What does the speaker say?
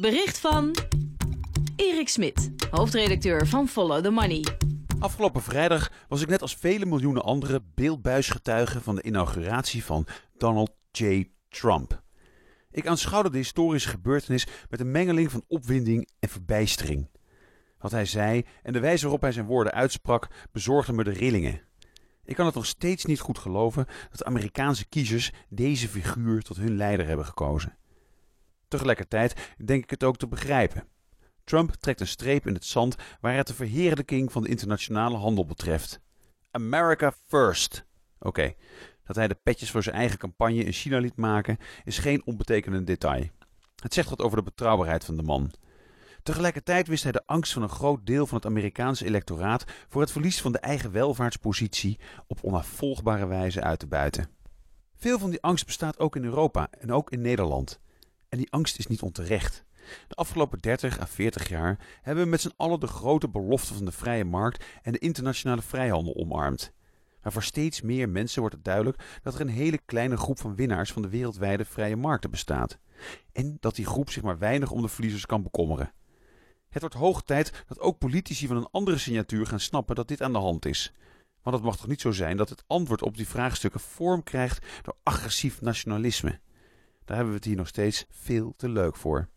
Bericht van Erik Smit, hoofdredacteur van Follow the Money. Afgelopen vrijdag was ik net als vele miljoenen anderen beeldbuisgetuige van de inauguratie van Donald J. Trump. Ik aanschouwde de historische gebeurtenis met een mengeling van opwinding en verbijstering. Wat hij zei en de wijze waarop hij zijn woorden uitsprak bezorgde me de rillingen. Ik kan het nog steeds niet goed geloven dat Amerikaanse kiezers deze figuur tot hun leider hebben gekozen. Tegelijkertijd denk ik het ook te begrijpen. Trump trekt een streep in het zand waar het de verheerlijking van de internationale handel betreft. America first. Oké, dat hij de petjes voor zijn eigen campagne in China liet maken is geen onbetekenend detail. Het zegt wat over de betrouwbaarheid van de man. Tegelijkertijd wist hij de angst van een groot deel van het Amerikaanse electoraat voor het verlies van de eigen welvaartspositie op onafvolgbare wijze uit te buiten. Veel van die angst bestaat ook in Europa en ook in Nederland. En die angst is niet onterecht. De afgelopen 30 à 40 jaar hebben we met z'n allen de grote belofte van de vrije markt en de internationale vrijhandel omarmd. Maar voor steeds meer mensen wordt het duidelijk dat er een hele kleine groep van winnaars van de wereldwijde vrije markten bestaat. En dat die groep zich maar weinig om de verliezers kan bekommeren. Het wordt hoog tijd dat ook politici van een andere signatuur gaan snappen dat dit aan de hand is. Want het mag toch niet zo zijn dat het antwoord op die vraagstukken vorm krijgt door agressief nationalisme. Daar hebben we het hier nog steeds veel te leuk voor.